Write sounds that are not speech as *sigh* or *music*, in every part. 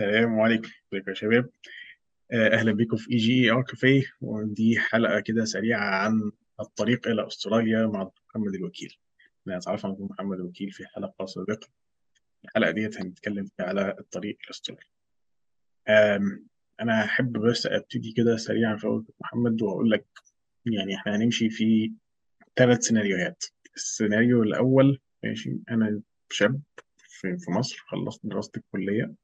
السلام عليكم. ازيكم يا شباب؟ آه، أهلا بكم في EGER Cafe ودي حلقة كده سريعة عن الطريق إلى أستراليا مع دكتور محمد الوكيل. أنا أتعرف على دكتور محمد الوكيل في حلقة سابقة. الحلقة ديت هنتكلم فيها على الطريق إلى أستراليا. أنا أحب بس أبتدي كده سريعا في دكتور محمد وأقول لك يعني إحنا هنمشي في ثلاث سيناريوهات. السيناريو الأول ماشي أنا شاب في مصر خلصت دراسة الكلية.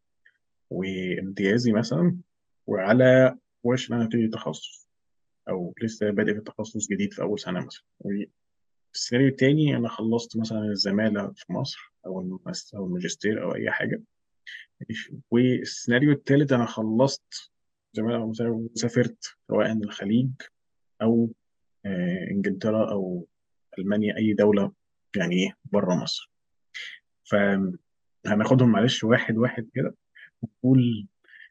وامتيازي مثلا وعلى وش إن أنا أبتدي تخصص أو لسه بادئ في تخصص جديد في أول سنة مثلا. والسيناريو التاني أنا خلصت مثلا الزمالة في مصر الماستر أو الماجستير أي حاجة. ماشي. والسيناريو التالت أنا خلصت زمالة أو مثلا وسافرت سواء الخليج أو آه، إنجلترا أو ألمانيا أي دولة يعني إيه بره مصر. فهناخدهم معلش واحد واحد كده.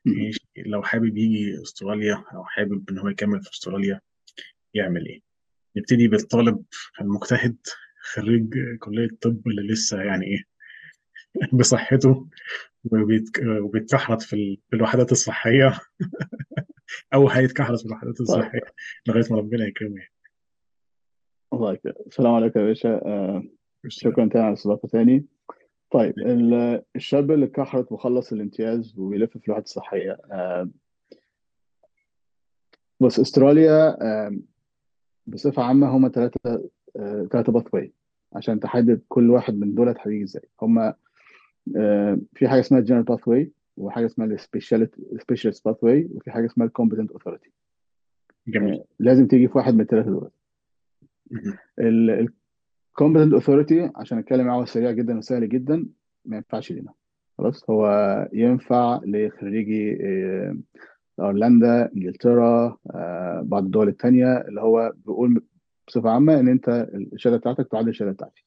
ماشي لو حابب يجي أستراليا أو حابب إن هو يكمل في أستراليا يعمل إيه؟ نبتدي بالطالب المجتهد خريج كلية الطب اللي لسه يعني إيه؟ *laughs* بصحته وبيت- وبيتكحرت في ال- في الوحدات الصحية. *laughs* أو هيتكحرت في الوحدات طيب. الصحية لغاية ما ربنا يكرمه يعني. الله يكرمك. السلام عليكم يا باشا. آه، شكرا تاني على الاستضافة تاني طيب ال- الشاب اللي كحرت وخلص الامتياز وبيلف في الوحدة الصحية آه، بص استراليا آه، بصفة عامة هما ثلاثة ثلاثة pathway عشان تحدد كل واحد من دول هيجي إزاي. هما آه، في حاجة اسمها ال general pathway وحاجة اسمها ال specialist pathway وفي حاجة اسمها ال competent authority جميل. لازم تيجي في واحد من الثلاثة دول. مهم. ال competent authority عشان اتكلم معاه سريع جدا وسهل جدا ما ينفعش لينا. خلاص هو ينفع لخريجي آه، ايرلندا إنجلترا آه، بعض الدول التانية اللي هو بيقول بصفة عامة إن أنت الشهادة بتاعتك تعادل الشهادة بتاعتي.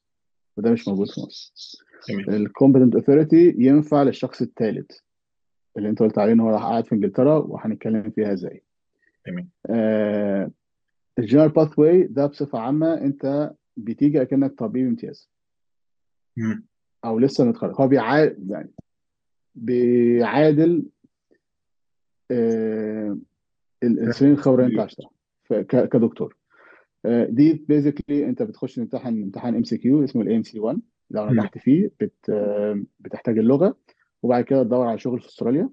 وده مش موجود في مصر. ال competent authority ينفع للشخص الثالث اللي أنت قلت عليه إن هو راح قاعد في إنجلترا وهنتكلم فيها إزاي. تمام آه ال general pathway ده بصفة عامة أنت بتيجي أكنك طبيب امتياز. مم. أو لسه متخرج. هو بيعادل يعني بيعادل آه السنين الخبره اللي أنت عشتها. كدكتور. آه، دي basically أنت بتخش تمتحن امتحان MCQ اسمه ال AMC 1 لو. نجحت فيه بت آه، بتحتاج اللغة. وبعد كده تدور على شغل في أستراليا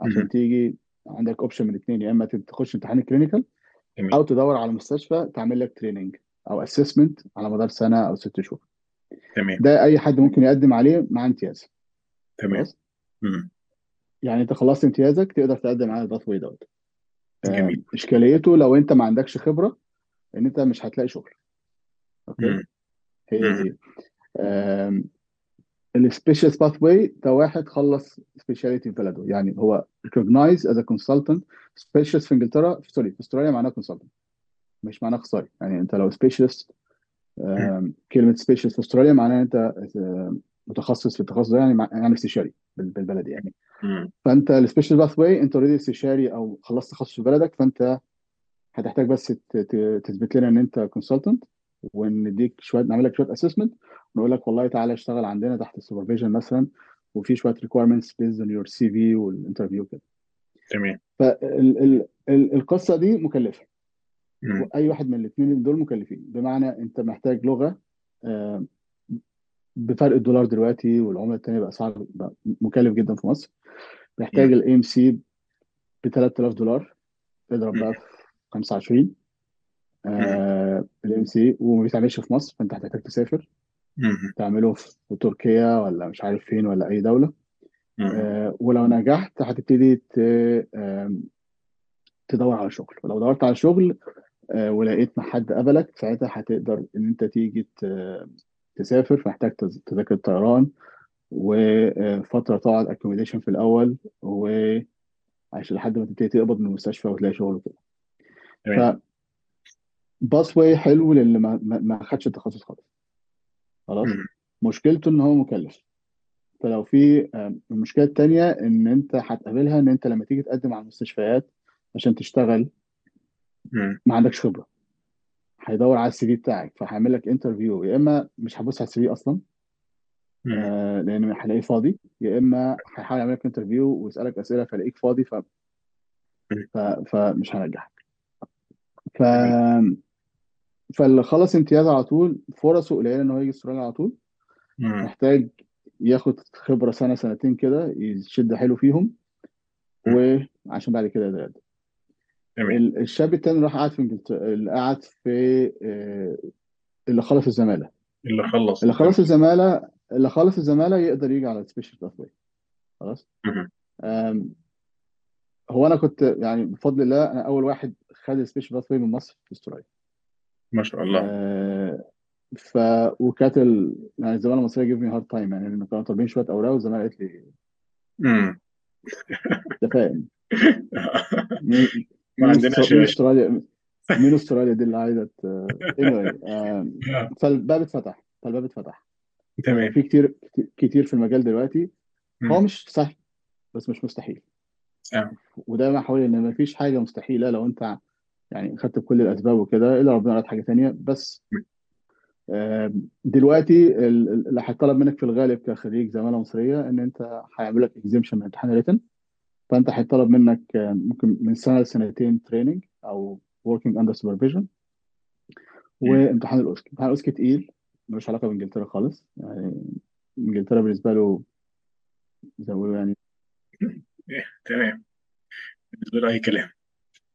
عشان مم. تيجي عندك option من الاثنين يا إما تخش امتحان ال clinical أو تدور على مستشفى تعمل لك training أو assessment على مدار سنة أو ست شهور. تمام. ده أي حد ممكن يقدم عليه مع امتياز. تمام. يعني أنت خلصت امتيازك تقدر تقدم على ال pathway دوت. آه، جميل. إشكاليته لو أنت ما عندكش خبرة إن أنت مش هتلاقي شغل. okay؟ مم. هي. دي. ال special pathway ده واحد خلص speciality في بلده. يعني هو recognized as a consultant specialist في إنجلترا sorry في أستراليا معناه consultant. مش معناه اخصائي يعني انت لو. آم، كلمة specialist في أستراليا معناه انت متخصص في التخصص ده يعني يعني استشاري بال- بالبلدي يعني. فانت ال special pathway انت already استشاري أو خلصت تخصص في بلدك فانت هتحتاج بس تثبت لنا ان انت consultant ونديك شوية نعمل لك شوية assessment ونقول لك والله تعالى اشتغل عندنا تحت ال supervision مثلا وفي شوية requirements based on your CV وال interview كده. تمام فالقصة دي مكلفة. وأي واحد من الاثنين دول مكلفين بمعنى أنت محتاج لغة آه، بفرق الدولار دلوقتي والعملة الثانية بقى صعب بقى مكلف جدا في مصر محتاج. ال AMC ب 3000 دولار اضرب. بقى في 25 مم. ال AMC وما بيتعملش في مصر فأنت هتحتاج تسافر. تعمله في تركيا ولا مش عارف فين ولا أي دولة. آه، ولو نجحت هتبتدي تدور على شغل ولو دورت على شغل ولقيت مع حد قبلك ساعتها هتقدر إن أنت تيجي تسافر فمحتاج تز- تذاكر طيران وفترة تقعد accommodation في الأول وعشان لحد ما تبتدي تقبض من المستشفى وتلاقي شغل وكده. تمام. ف pathway حلو للي ما ما ما خدش التخصص خالص. خلاص. مشكلته إن هو مكلف. فلو في آم، المشكلة التانية إن أنت هتقابلها إن أنت لما تيجي تقدم على المستشفيات عشان تشتغل مم. ما عندكش خبرة هيدور على ال CV بتاعك فهيعمل لك interview يا إما مش هبص على ال CV أصلا. آه لأن هلاقيه فاضي يا إما هيحاول يعمل لك interview ويسألك أسئلة فلاقيك فاضي ف... ف... فمش هنجحك ف فاللي خلص امتياز على طول فرصه قليلة إن هو يجي استراليا على طول مم. محتاج ياخد خبرة سنة سنتين كده يشد حيله فيهم. وعشان بعد كده يقدم جميل ال- الشاب التاني راح قعد في انجلترا اللي قعد في آه، اللي خلص الزمالة. اللي خلص. اللي خلص الزمالة اللي خلص الزمالة يقدر يجي على ال special pathway خلاص. آم، هو أنا كنت يعني بفضل الله أنا أول واحد خد ال special pathway من مصر في أستراليا. ما شاء الله. آه، ف وكانت ال... يعني الزمالة المصرية gave me hard time يعني كانوا طالبين شوية أوراق والزمالة قالت لي مم. *laughs* انت فاهم *laughs* ما عندناش باشا. استراليا مين أستراليا دي اللي عايزة anyway آم، آه. فالباب اتفتح. فالباب اتفتح. آه، تمام. في كتير كتير في المجال دلوقتي. هو. مش سهل بس مش مستحيل. آه. ودايما حاول إن مفيش حاجة مستحيلة لو أنت يعني خدت بكل الأسباب وكده إلا ربنا قال حاجة تانية. بس دلوقتي ال- ال- اللي هيطلب منك في الغالب كخريج زمالة مصرية إن أنت هيعمل لك exemption من امتحان written فأنت هيطلب منك ممكن من سنة لسنتين training أو working under supervision. مم. وامتحان الاوسكي امتحان الاوسكي تقيل ملوش علاقة بإنجلترا خالص. يعني إنجلترا بالنسبة له زي ما بيقولوا يعني. إيه، تمام. بالنسبة له أي كلام.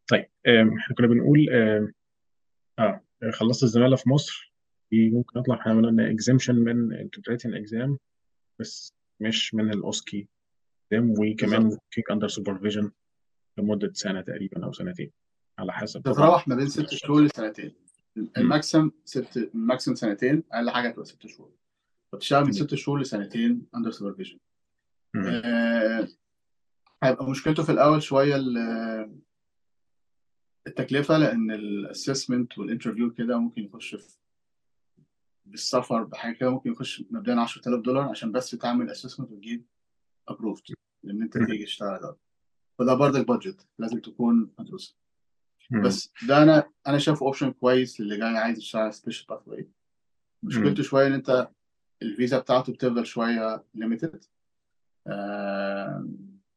طيب إحنا كنا بنقول آه خلصت الزمالة في مصر. ممكن أطلع إحنا عملنا exemption من ال written exam بس مش من ال OSCE exam وكمان بالظبط. كيك under supervision لمدة سنة تقريبا أو سنتين على حسب طبعا. بتتراوح ما بين ست شهور لسنتين. ال maximum ست ال maximum سنتين أقل حاجة تبقى ست شهور. فبتشتغل من ست شهور لسنتين under supervision. آه هيبقى مشكلته في الأول شوية ال- التكلفة لأن ال assessment وال interview كده ممكن يخش في بالسفر بحاجة كده ممكن يخش مبدئيا 10000 دولار عشان بس تعمل assessment وتجيب approved ان انت. تيجي تشتغل ده فده برضه ال budget لازم تكون مدروسه مم. بس ده أنا أنا شايفه option كويس للي جاي عايز يشتغل special pathway. مشكلته شوية إن أنت الفيزا بتاعته بتفضل شوية limited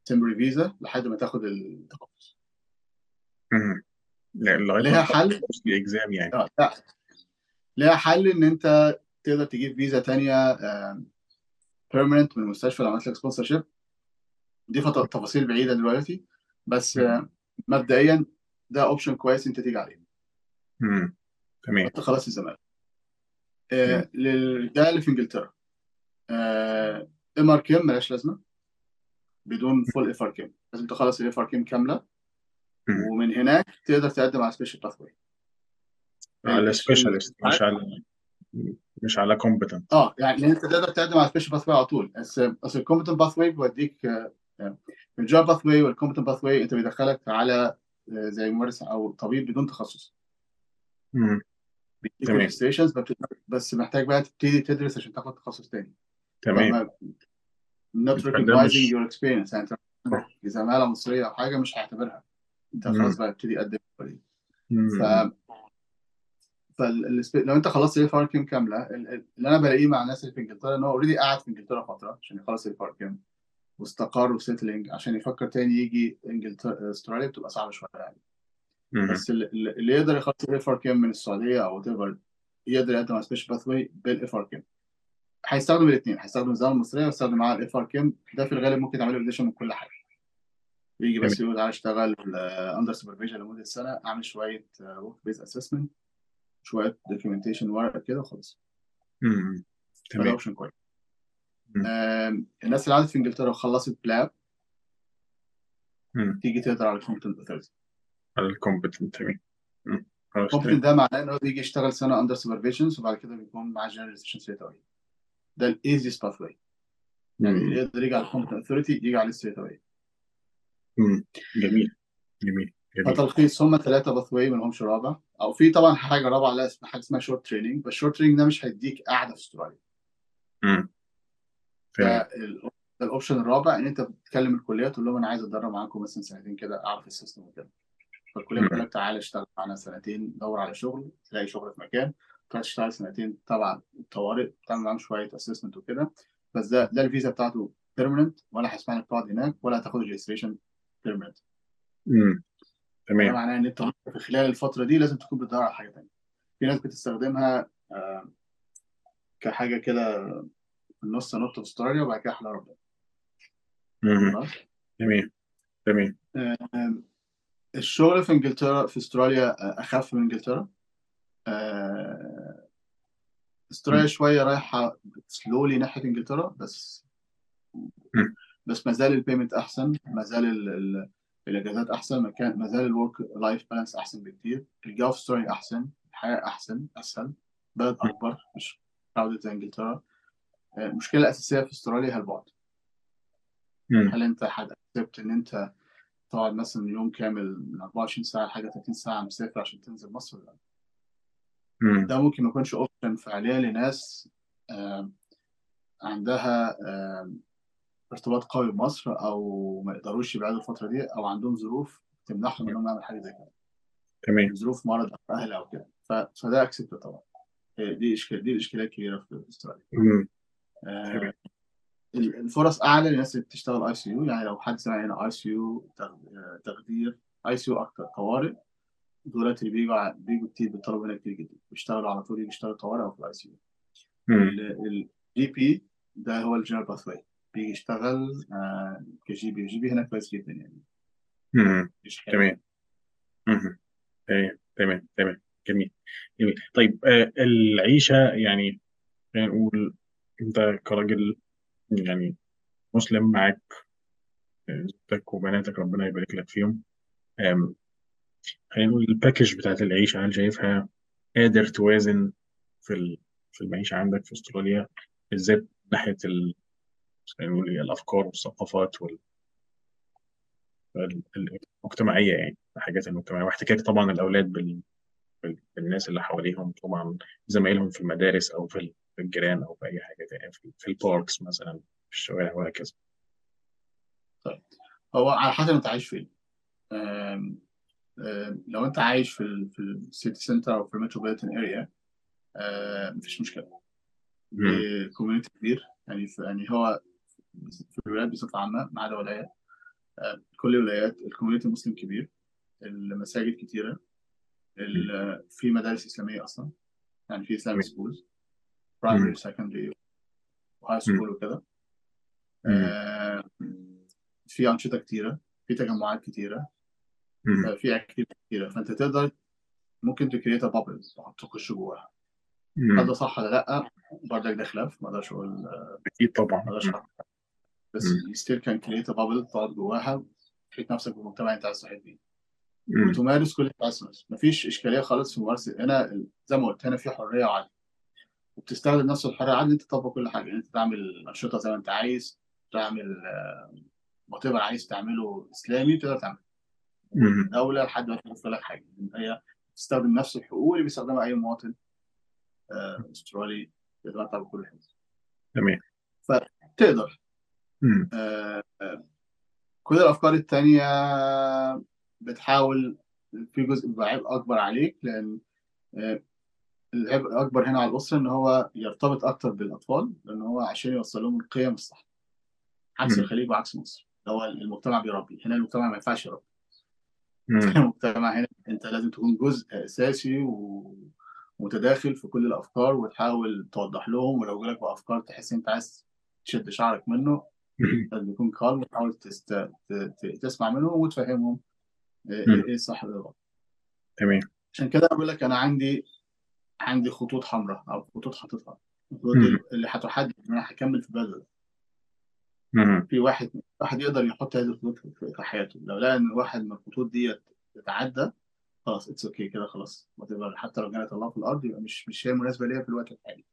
temporary visa لحد ما تاخد التخصص. ما ليها حل؟ ال OSCE exam يعني. آه لا. ليها حل إن أنت تقدر تجيب فيزا تانية permanent من المستشفى لو عملت لك sponsor دي فت- تفاصيل بعيدة دلوقتي بس. آه، مبدئيا ده option كويس انت تيجي عليه. مم. تمام. انت خلاص الزمالك. آه، للرجاله اللي في إنجلترا. MRCEM ملهاش لازمة. بدون full FRCEM لازم تخلص ال FRCEM كاملة. مم. ومن هناك تقدر تقدم على special pathway على specialist مش على مش على competent آه يعني أنت تقدر تقدم على special pathway على طول. بس اصل ال competent pathway بيوديك ال job pathway وال competent pathway أنت بيدخلك على آه، زي ممارس أو طبيب بدون تخصص. مم. بيديك تمام. بس محتاج بقى تبتدي تدرس عشان تاخد تخصص تاني. تمام. فما not recognizing your experience. يعني أنت زماله مصرية أو حاجة مش هيعتبرها أنت خلاص. بقى تبتدي تقدم ف مم. فال... لو انت خلصت ال FRCEM كاملة ال- ال- اللي أنا بلاقيه مع الناس اللي في إنجلترا إن هو already قاعد في إنجلترا فترة عشان يخلص ال FRCEM واستقر و settling عشان يفكر تاني يجي إنجلترا أستراليا بتبقى صعبة شوية يعني. بس اللي, يقدر يخلص ال FRCEM من السعودية أو whatever يقدر يقدم على special pathway بال FRCEM هيستخدم الاثنين هيستخدم الزماله المصرية ويستخدم معاها ال FRCEM ده في الغالب ممكن تعمله اديشن من كل حاجة. يجي بس يقول تعالى اشتغل under supervision لمدة سنة أعمل شوية work-based assessment شوية documentation ورق كده وخلاص. مم. فده تمام. option كويس. الناس اللي قعدت في إنجلترا وخلصت PLAB مم. تيجي تقدر على ال competent authority على ال competent تمام. ال competent ده معناه انه بيجي يشتغل سنة under supervision وبعد كده بيكون معاه general registration straight away ده ال easiest pathway يعني. يقدر يجي على ال competent authority يجي على straight away مم. جميل. جميل. جميل. فتلخيص هم ثلاثة pathway ما لهمش رابع. أو في طبعا حاجة رابعة لا اسمها حاجة اسمها short training بس ال short training ده مش هيديك قاعدة في أستراليا. مم. ده تمام ال- ده ال option الرابع إن أنت بتكلم الكليه تقول لهم أنا عايز أتدرب معاكم مثلا سنتين كده أعرف ال system وكده. فالكلية بتقول. لك تعالى اشتغل معانا سنتين دور على شغل تلاقي شغل في مكان تشتغل سنتين تبع الطوارئ تعمل معاهم شوية assessment وكده. بس ده ده الفيزا بتاعته permanent ولا هيسمح لك تقعد هناك ولا هتاخد registration permanent امم تمام. معناه إن أنت في خلال الفترة دي لازم تكون بتدور على حاجة تانية. في ناس بتستخدمها آه، كحاجة كده في النص نط في استراليا وبعد كده أحلى ربنا تمام. تمام. آه، الشغل في إنجلترا في استراليا آه، أخف من إنجلترا. استراليا. شوية رايحة سلولي ناحية إنجلترا بس. بس ما زال ال payment أحسن ما زال ال- ال- الاجازات أحسن ما كان ما زال ال work life balance أحسن بكتير الجو في استراليا أحسن الحياة أحسن أسهل بلد. أكبر مش crowded زي إنجلترا آه، المشكلة الاساسيه في أستراليا هي البعد. هل أنت هتأكسبت إن أنت تقعد مثلا يوم كامل من 24 ساعة لحاجة 30 ساعة مسافر عشان تنزل مصر ولا لا؟ ده ممكن ما يكونش اوبشن فعليا لناس آه، عندها آه، ارتباط قوي بمصر أو ما يقدروش يبعدوا الفترة دي أو عندهم ظروف تمنعهم إنهم يعملوا حاجة زي كده. تمام. ظروف مرض أو أهل أو كده. فده accepted طبعا. هي دي اشكال دي الاشكاليه الكبيره في إستراليا. آه، الفرص أعلى للناس اللي بتشتغل ICU يعني لو حد سمع هنا اي سي يو تخدير اي سي يو أكتر. طوارئ. دولت اللي بيجوا بيجوا كتير بيطلبوا هنا كتير جدا. بيشتغلوا على طول يجوا يشتغلوا طوارئ أو في ال ICU. ال GP ده هو ال general pathway بيجي يشتغل آه، ك GP ال GP هنا كويس جدا يعني. مم. مش حلو. تمام. تمام. تمام. تمام. جميل. جميل. طيب آه العيشة يعني خلينا نقول أنت كراجل يعني مسلم معاك آه، زوجتك وبناتك ربنا يبارك لك فيهم. آم، خلينا نقول الباكج بتاعت العيشة هل شايفها قادر توازن في في المعيشة عندك في أستراليا بالذات ناحية ال- خلينا نقول الأفكار والثقافات والمجتمعية يعني الحاجات المجتمعية. واحتكاك طبعا الأولاد بال بال- بالناس اللي حواليهم طبعا زمايلهم في المدارس أو في ال- في الجيران أو في أي حاجة تانية في, في ال parks مثلا في الشوارع وهكذا. طيب هو على حسب أنت عايش فين. آم، آم، لو أنت عايش في ال في ال city center أو في ال metropolitan area مفيش مشكلة. community كبير يعني في يعني هو في الولايات بصفة عامة ما عدا ولايات آه، كل الولايات ال community المسلم كبير المساجد كتيرة في مدارس إسلامية أصلا يعني في اسلامي. schools. primary secondary و high. school وكده. آه، في أنشطة كتيرة في تجمعات كتيرة. آه، في activity كتيرة فأنت تقدر ممكن ت create bubble تخش جواها. ده صح ولا لأ برضك ده خلاف ما أقدرش أقول ما أكيد طبعا أقدرش مم. أحكم. بس can create a bubble تقعد جواها تحيط نفسك بالمجتمع انت عايز تحيط بيه. وتمارس كل اللي انت عايز تمارسه مفيش إشكالية خالص في ممارسة. هنا زي ما قلت هنا في حرية وعدل. وبتستخدم نفس الحرية والعدل أنت تطبق كل حاجة. يعني أنت تعمل انشطه زي ما أنت عايز تعمل whatever عايز تعمله إسلامي تقدر تعمله. مم. والدولة لحد دلوقتي بتوفر لك حاجة. هي بتستخدم نفس الحقوق اللي بيستخدمها أي مواطن آه، أسترالي يتمتع بكل حاجة. تمام. فتقدر. مم. آه، آه، كل الأفكار التانية بتحاول في جزء بيبقى عبء أكبر عليك لأن آه، العبء الأكبر هنا على الأسرة إن هو يرتبط أكتر بالأطفال لأن هو عشان يوصل لهم القيم الصح عكس. الخليج وعكس مصر هو المجتمع بيربي هنا المجتمع ما ينفعش يربي. *laughs* المجتمع هنا أنت لازم تكون جزء أساسي ومتداخل في كل الأفكار وتحاول توضح لهم ولو جالك بأفكار تحس أنت عايز تشد شعرك منه مم. لازم يكون كالم وتحاول تست... تسمع منهم وتفهمهم إيه مم. إيه الصح وايه الغلط تمام عشان كده بقول لك أنا عندي عندي خطوط حمراء أو خطوط حاططها الخطوط. اللي هتحدد إن أنا هكمل في البلد ده. مم. في واحد واحد يقدر يحط هذه الخطوط في حياته لو لقى إن واحد من الخطوط دي تتعدى خلاص it's okay كده خلاص. حتى لو كانت جنة الله في الأرض يبقى مش مش هي مناسبة ليا في الوقت الحالي.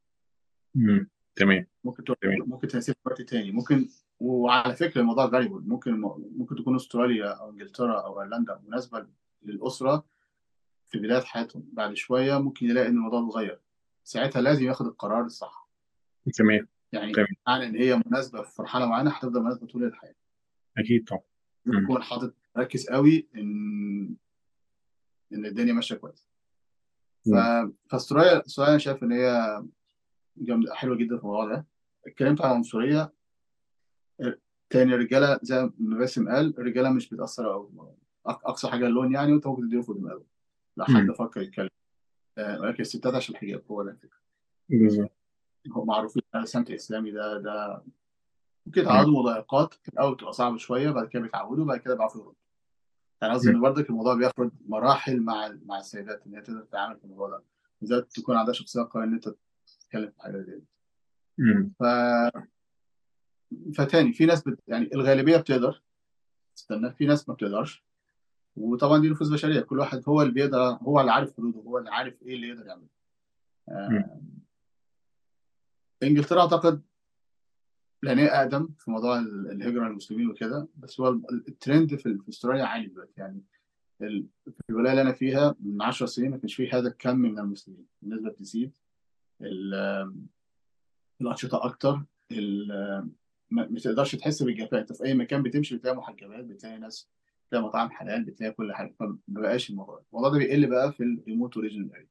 تمام ممكن تروح تمام ممكن تناسب في وقت تاني ممكن وعلى فكرة الموضوع variable ممكن ممكن تكون أستراليا أو إنجلترا أو أيرلندا مناسبة للأسرة في بداية حياتهم. بعد شوية ممكن يلاقي إن الموضوع اتغير. ساعتها لازم ياخد القرار الصح. تمام. يعني تمام. معنى إن هي مناسبة في مرحلة معينة هتفضل مناسبة طول الحياة. أكيد طبعا. يكون حاطط ركز قوي ان إن الدنيا ماشية كويس. ف... فاستراليا أستراليا أنا شايف إن هي جامدة حلوة جدا في الموضوع ده. اتكلمت عن العنصريه تاني الرجاله زي ما باسم قال الرجالة مش بتأثر قوي أقصى حاجة اللون يعني وأنت ممكن تديله في دماغه لو حد. فكر يتكلم آه، ولكن الستات عشان الحجاب هو ده الفكرة بالظبط معروفين إن السمت الإسلامي ده ده ممكن مم. يتعرضوا مضايقات في الأول بتبقى صعبة شوية بعد كده بيتعودوا بعد كده بيعرفوا يردوا يعني قصدي. إن برضك الموضوع بياخد مراحل مع مع السيدات إن هي تقدر تتعامل في الموضوع ده بالذات تكون عندها شخصية قوية إن أنت تتكلم في حاجة زي دي. ف فتاني في ناس بت... يعني الغالبية بتقدر. تستنى في ناس ما بتقدرش. وطبعا دي نفوس بشرية. كل واحد هو اللي بيقدر هو اللي عارف حدوده هو اللي عارف إيه اللي يقدر يعمله. آه، إنجلترا أعتقد لأن هي أقدم في موضوع ال- الهجرة للمسلمين وكده. بس هو ال- الترند في أستراليا عالي دلوقتي. يعني في الولاية اللي أنا فيها من 10 سنين ما كانش فيه هذا الكم من المسلمين. النسبة بتزيد. ال- الأنشطة أكتر. ما تقدرش تحس بالجفاء انت في أي مكان بتمشي بتلاقي محجبات بتلاقي ناس بتلاقي مطاعم حلال بتلاقي كل حاجة. فما بقاش الموضوع ده. الموضوع ده بيقل بقى في ال remote or regional area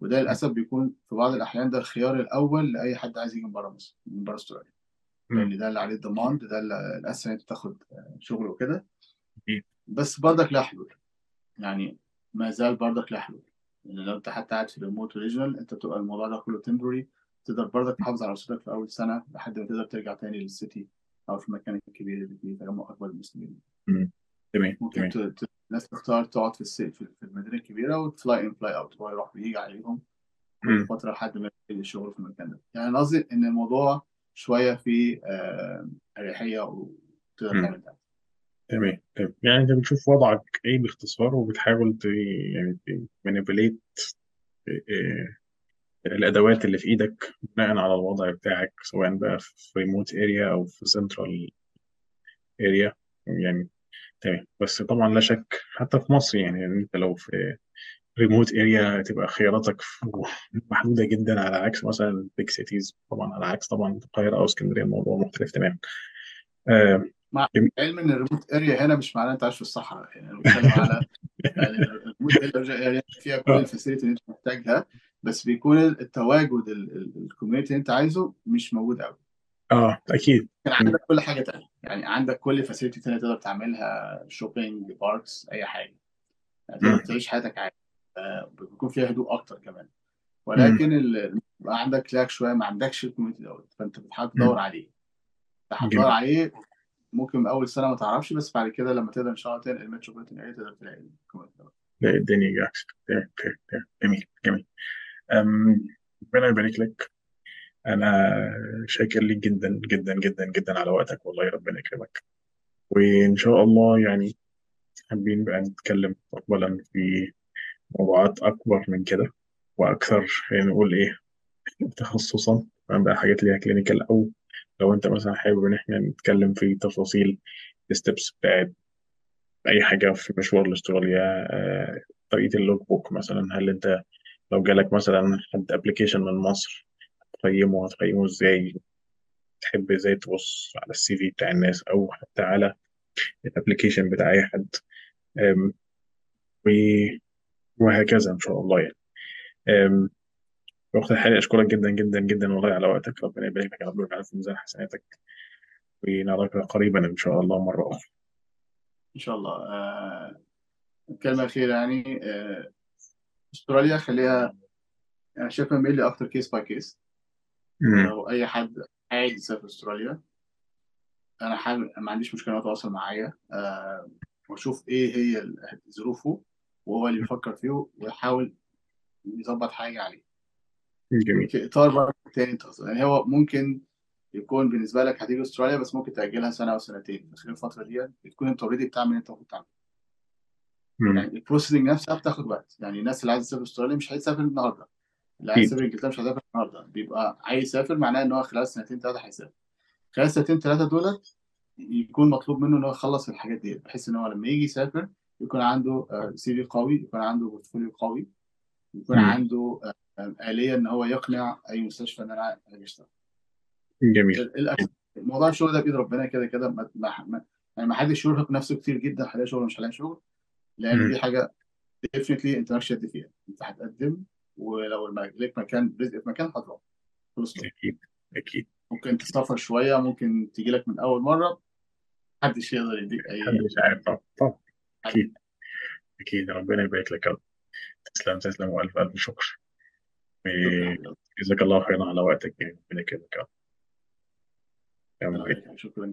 وده للأسف بيكون في بعض الأحيان ده الخيار الأول لأي حد عايز يجي من بره مصر من بره أستراليا. لأن ده اللي عليه الضمان ده اللي الاسهل أنت تاخد شغل وكده. بس برضك له حلول. يعني ما زال برضك له حلول. يعني لو أنت حتى قاعد في remote or regional أنت بتبقى الموضوع ده كله temporary تقدر برضك تحافظ على صوتك في أول سنة لحد ما تقدر ترجع تاني لل city أو في المكان الكبير اللي فيه تجمع أكبر المسلمين. تمام ممكن. الناس تختار تقعد في السي... في المدينة الكبيرة وت fly in fly out هو يروح ويجي عليهم كل. فترة لحد ما يبتدي الشغل في المكان ده يعني أنا قصدي إن الموضوع شوية فيه آه، أريحية وتقدر. تعمل ده تمام تمام يعني أنت بتشوف وضعك إيه باختصار وبتحاول. يعني ت manipulate الأدوات اللي في إيدك بناء على الوضع بتاعك سواء بقى في remote area أو في central area يعني تمام. بس طبعا لا شك حتى في مصر يعني يعني أنت لو في remote area تبقى خياراتك *laughs* محدودة جدا على عكس مثلا big cities طبعا على عكس طبعا القاهرة أو اسكندرية الموضوع مختلف تماما. آه مع. علم إن الريموت اريا هنا مش معناه أنت عايش في الصحراء. يعني أنا بتكلم على *laughs* يعني ال remote area فيها كل آه. ال facility اللي أنت محتاجها. بس بيكون التواجد ال community اللي انت عايزه مش موجود قوي آه أكيد. كان عندك كل حاجة تانية. يعني عندك كل facility تانية تقدر تعملها shopping parks أي حاجة. يعني تقدر. تعيش حياتك عادي. آه، بيكون فيها هدوء أكتر كمان. ولكن ال- بيبقى عندك lack شوية ما عندكش ال community دوت. فأنت بتحاول. تدور عليه. هتدور عليه. ممكن أول سنة ما تعرفش بس بعد كده لما تقدر إن شاء الله تنقل ال metropolitan area تقدر تلاقي ال community دوت. الدنيا جاكس. جميل جميل. ربنا يبارك لك. أنا شاكر ليك جدا جدا جدا جدا على وقتك. والله ربنا يكرمك. وإن شاء الله يعني حابين بقى نتكلم مستقبلا في موضوعات أكبر من كده. وأكثر خلينا نقول إيه تخصصا. بقى حاجات ليها clinical أو لو أنت مثلا حابب إن إحنا نتكلم في تفاصيل ال steps بتاعت أي حاجة في مشوار لاستراليا آه، طريقة ال logbook مثلا. هل أنت لو جالك مثلا حد application من مصر هتقيمه هتقيمه إزاي؟ تحب إزاي تبص على ال CV بتاع الناس أو حتى على ال application بتاع أي حد؟ وهكذا إن شاء الله يعني. في وقت الحالي أشكرك جدا جدا جدا والله على وقتك. ربنا يبارك لك يا رب في ميزان حسناتك. ونراك قريبا إن شاء الله مرة أخرى. إن شاء الله. آه، الكلمة الاخيره يعني. آه، أستراليا خليها أنا شايفها mainly أكتر case by case لو أي حد عايز يسافر أستراليا أنا حابب ما عنديش مشكلة إنه يتواصل معايا آه، وأشوف إيه هي ظروفه وهو اللي بيفكر فيه ويحاول يظبط حاجة عليه. جميل. في إطار برضه تاني. يعني هو ممكن يكون بالنسبة لك هتيجي أستراليا بس ممكن تأجلها سنة أو سنتين في خلال الفترة دي تكون أنت already بتعمل اللي أنت المفروض تعمله. يعني ال processing نفسها بتاخد وقت. يعني الناس اللي عايزة تسافر أستراليا مش هيسافر النهارده. اللي عايز أكيد. يسافر إنجلترا مش هيسافر النهارده. بيبقى عايز يسافر معناه إن هو خلال سنتين ثلاثة هيسافر. خلال سنتين ثلاثة دولت يكون مطلوب منه إن هو يخلص الحاجات دي بحيث إن هو لما يجي يسافر يكون عنده CV قوي يكون عنده portfolio قوي يكون أمم، عنده آه، آه، آلية إن هو يقنع أي مستشفى إن أنا اشتغل جميل. ال- ال- موضوع الشغل ده بإيد ربنا كده كده ما ما ما- يعني ما حدش يرهق نفسه كتير جدا هلاقي شغل مش هلاقي شغل. لأن دي حاجة definitely أنت مالكش يد فيها. أنت هتقدم ولو ليك مكان رزق في مكان هتروح. ستوب أكيد أكيد. ممكن تسافر شوية ممكن تيجي لك من أول مرة محدش يقدر يديك أي محدش عارف. طبعا طبعا حاجة. أكيد أكيد ربنا يبارك لك يا رب. تسلم تسلم وألف ألف شكر. جزاك الله خيرا على وقتك يعني ربنا يكرمك يا رب. شكرا.